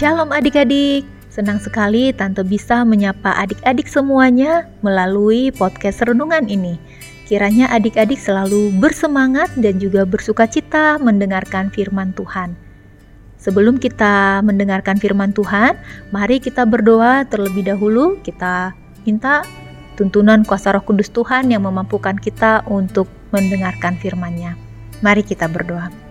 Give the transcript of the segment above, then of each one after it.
Shalom adik-adik, senang sekali Tante bisa menyapa adik-adik semuanya melalui podcast renungan ini. Kiranya adik-adik selalu bersemangat dan juga bersuka cita mendengarkan firman Tuhan. Sebelum kita mendengarkan firman Tuhan, mari kita berdoa terlebih dahulu. Kita minta tuntunan kuasa roh kudus Tuhan yang memampukan kita untuk mendengarkan firman-Nya. Mari kita berdoa.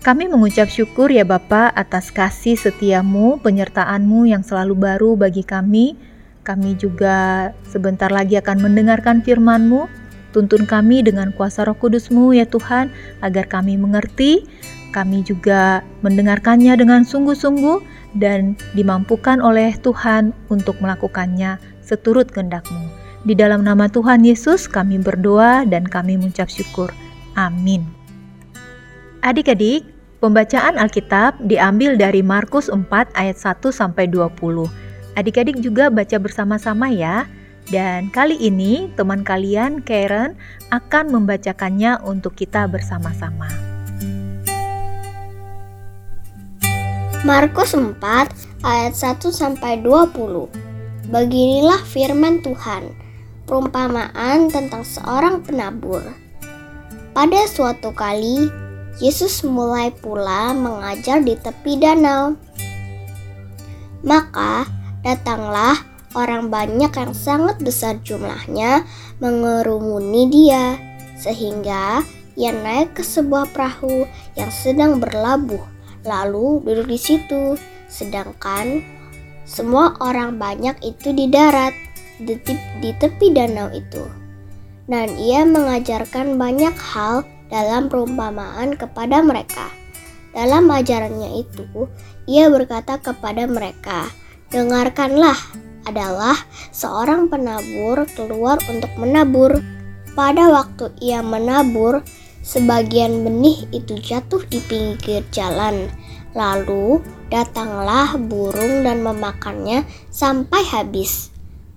Kami mengucap syukur ya Bapa atas kasih setiamu, penyertaanmu yang selalu baru bagi kami. Kami juga sebentar lagi akan mendengarkan firman-Mu. Tuntun kami dengan kuasa roh kudus-Mu ya Tuhan, agar kami mengerti, kami juga mendengarkannya dengan sungguh-sungguh dan dimampukan oleh Tuhan untuk melakukannya seturut kehendak-Mu. Di dalam nama Tuhan Yesus kami berdoa dan kami mengucap syukur. Amin. Adik-adik, pembacaan Alkitab diambil dari Markus 4 ayat 1 sampai 20. Adik-adik juga baca bersama-sama ya. Dan kali ini teman kalian Karen akan membacakannya untuk kita bersama-sama. Markus 4 ayat 1 sampai 20. Beginilah firman Tuhan, perumpamaan tentang seorang penabur. Pada suatu kali Yesus mulai pula mengajar di tepi danau. Maka datanglah orang banyak yang sangat besar jumlahnya mengerumuni dia, sehingga ia naik ke sebuah perahu yang sedang berlabuh, lalu duduk di situ. Sedangkan semua orang banyak itu di darat, di, tepi danau itu. Dan ia mengajarkan banyak hal dalam perumpamaan kepada mereka. Dalam ajarannya itu, ia berkata kepada mereka, "Dengarkanlah, adalah seorang penabur keluar untuk menabur. Pada waktu ia menabur, sebagian benih itu jatuh di pinggir jalan. Lalu datanglah burung dan memakannya sampai habis.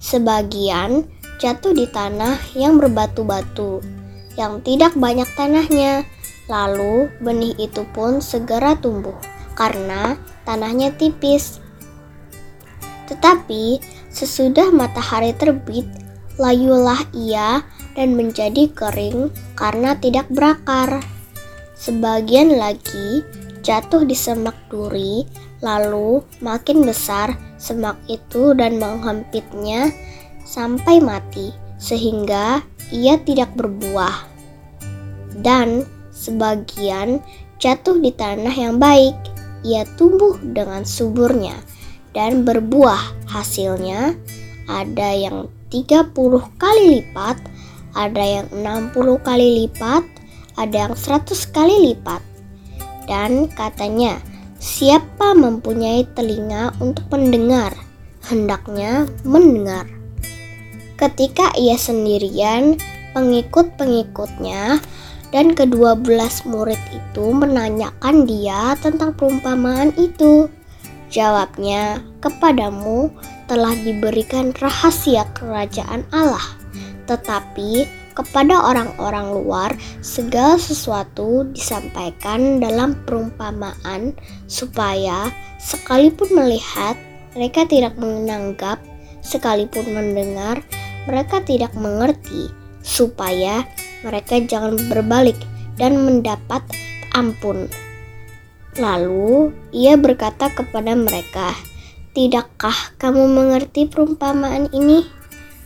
Sebagian jatuh di tanah yang berbatu-batu yang tidak banyak tanahnya. Lalu benih itu pun segera tumbuh karena tanahnya tipis. Tetapi sesudah matahari terbit, layulah ia dan menjadi kering karena tidak berakar. Sebagian lagi jatuh di semak duri, lalu makin besar semak itu dan menghempitnya sampai mati, sehingga ia tidak berbuah, dan sebagian jatuh di tanah yang baik. Ia tumbuh dengan suburnya dan berbuah. Hasilnya ada yang 30 kali lipat, ada yang 60 kali lipat, ada yang 100 kali lipat. Dan katanya, siapa mempunyai telinga untuk mendengar, hendaknya mendengar. Ketika ia sendirian, pengikut-pengikutnya dan kedua belas murid itu menanyakan dia tentang perumpamaan itu. Jawabnya, kepadamu telah diberikan rahasia kerajaan Allah, tetapi kepada orang-orang luar segala sesuatu disampaikan dalam perumpamaan supaya sekalipun melihat mereka tidak menanggap, sekalipun mendengar mereka tidak mengerti, supaya mereka jangan berbalik dan mendapat ampun. Lalu ia berkata kepada mereka, "Tidakkah kamu mengerti perumpamaan ini?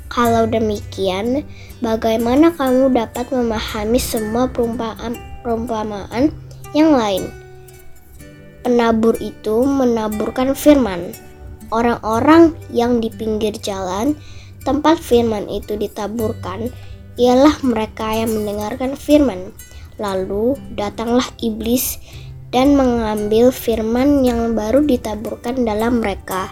Kalau demikian, bagaimana kamu dapat memahami semua perumpamaan, perumpamaan yang lain?" Penabur itu menaburkan firman. Orang-orang yang di pinggir jalan tempat firman itu ditaburkan ialah mereka yang mendengarkan firman. Lalu datanglah iblis dan mengambil firman yang baru ditaburkan dalam mereka.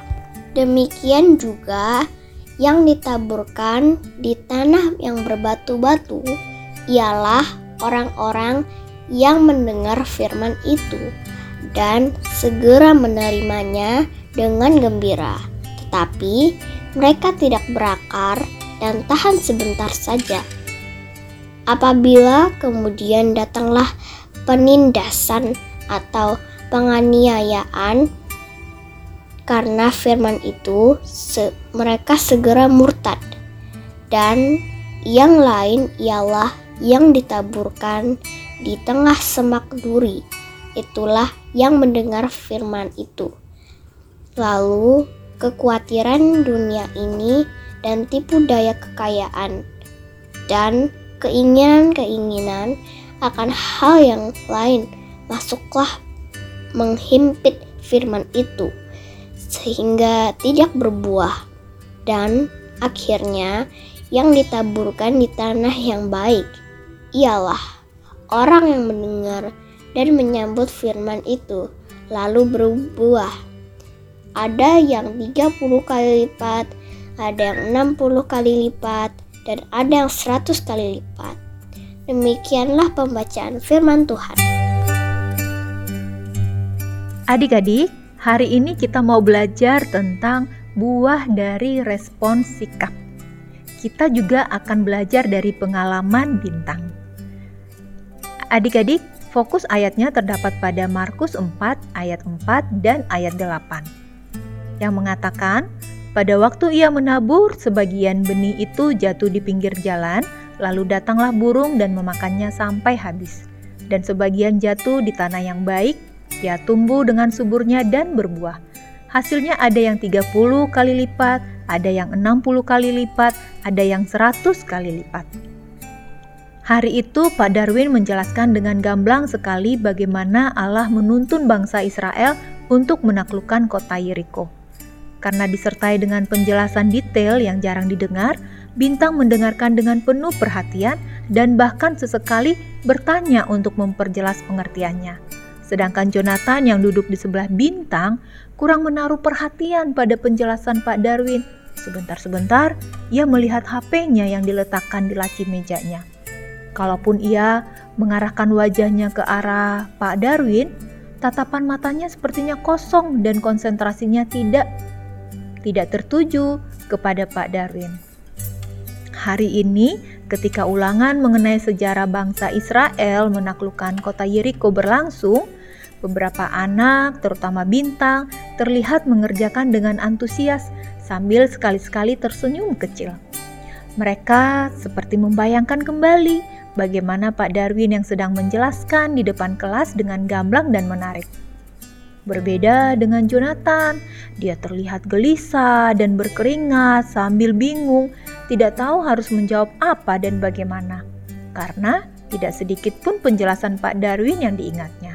Demikian juga yang ditaburkan di tanah yang berbatu-batu ialah orang-orang yang mendengar firman itu dan segera menerimanya dengan gembira. Tetapi mereka tidak berakar dan tahan sebentar saja. Apabila kemudian datanglah penindasan atau penganiayaan Karena firman itu se mereka segera murtad. Dan yang lain ialah yang ditaburkan di tengah semak duri. Itulah yang mendengar firman itu. Lalu kekhawatiran dunia ini dan tipu daya kekayaan dan keinginan-keinginan akan hal yang lain. Masuklah menghimpit firman itu sehingga tidak berbuah. Dan akhirnya yang ditaburkan di tanah yang baik ialah orang yang mendengar dan menyambut firman itu lalu berbuah ada yang 30 kali lipat ada yang 60 kali lipat, dan ada yang 100 kali lipat. Demikianlah pembacaan firman Tuhan. Adik-adik, hari ini kita mau belajar tentang buah dari respon sikap. Kita juga akan belajar dari pengalaman bintang. Adik-adik, fokus ayatnya terdapat pada Markus 4 ayat 4 dan ayat 8 yang mengatakan pada waktu ia menabur, sebagian benih itu jatuh di pinggir jalan, lalu datanglah burung dan memakannya sampai habis. Dan sebagian jatuh di tanah yang baik, ia tumbuh dengan suburnya dan berbuah. Hasilnya ada yang 30 kali lipat, ada yang 60 kali lipat, ada yang 100 kali lipat. Hari itu Pak Darwin menjelaskan dengan gamblang sekali bagaimana Allah menuntun bangsa Israel untuk menaklukkan kota Yeriko. Karena disertai dengan penjelasan detail yang jarang didengar, Bintang mendengarkan dengan penuh perhatian dan bahkan sesekali bertanya untuk memperjelas pengertiannya. Sedangkan Jonathan yang duduk di sebelah Bintang kurang menaruh perhatian pada penjelasan Pak Darwin. Sebentar-sebentar, ia melihat HP-nya yang diletakkan di laci mejanya. Kalaupun ia mengarahkan wajahnya ke arah Pak Darwin, tatapan matanya sepertinya kosong dan konsentrasinya tidak tidak tertuju kepada Pak Darwin. Hari ini, ketika ulangan mengenai sejarah bangsa Israel menaklukkan kota Yeriko berlangsung, beberapa anak, terutama Bintang, terlihat mengerjakan dengan antusias sambil sekali-sekali tersenyum kecil. Mereka seperti membayangkan kembali bagaimana Pak Darwin yang sedang menjelaskan di depan kelas dengan gamblang dan menarik. Berbeda dengan Jonathan, dia terlihat gelisah dan berkeringat sambil bingung, tidak tahu harus menjawab apa dan bagaimana. Karena tidak sedikit pun penjelasan Pak Darwin yang diingatnya.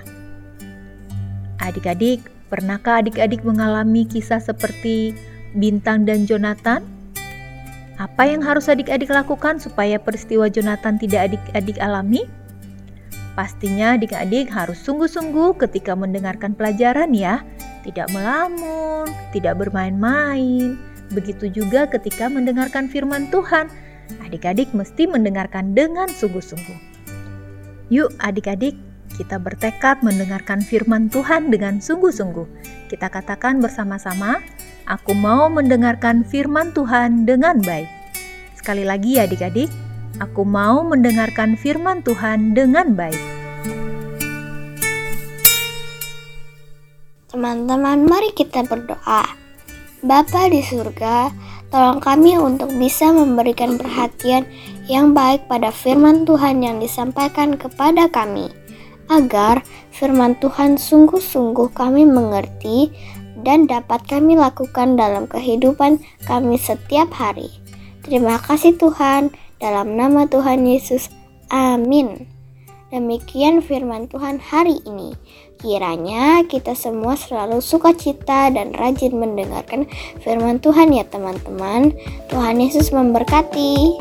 Adik-adik, pernahkah adik-adik mengalami kisah seperti Bintang dan Jonathan? Apa yang harus adik-adik lakukan supaya peristiwa Jonathan tidak adik-adik alami? Pastinya adik-adik harus sungguh-sungguh ketika mendengarkan pelajaran ya, tidak melamun, tidak bermain-main. Begitu juga ketika mendengarkan firman Tuhan, adik-adik mesti mendengarkan dengan sungguh-sungguh. Yuk adik-adik, kita bertekad mendengarkan firman Tuhan dengan sungguh-sungguh. Kita katakan bersama-sama, aku mau mendengarkan firman Tuhan dengan baik. Sekali lagi ya adik-adik, Aku mau mendengarkan firman Tuhan dengan baik. Teman-teman, mari kita berdoa. Bapa di surga, tolong kami untuk bisa memberikan perhatian yang baik pada firman Tuhan yang disampaikan kepada kami, agar firman Tuhan sungguh-sungguh kami mengerti dan dapat kami lakukan dalam kehidupan kami setiap hari. Terima kasih Tuhan. Dalam nama Tuhan Yesus, amin. Demikian firman Tuhan hari ini. Kiranya kita semua selalu sukacita dan rajin mendengarkan firman Tuhan ya teman-teman. Tuhan Yesus memberkati.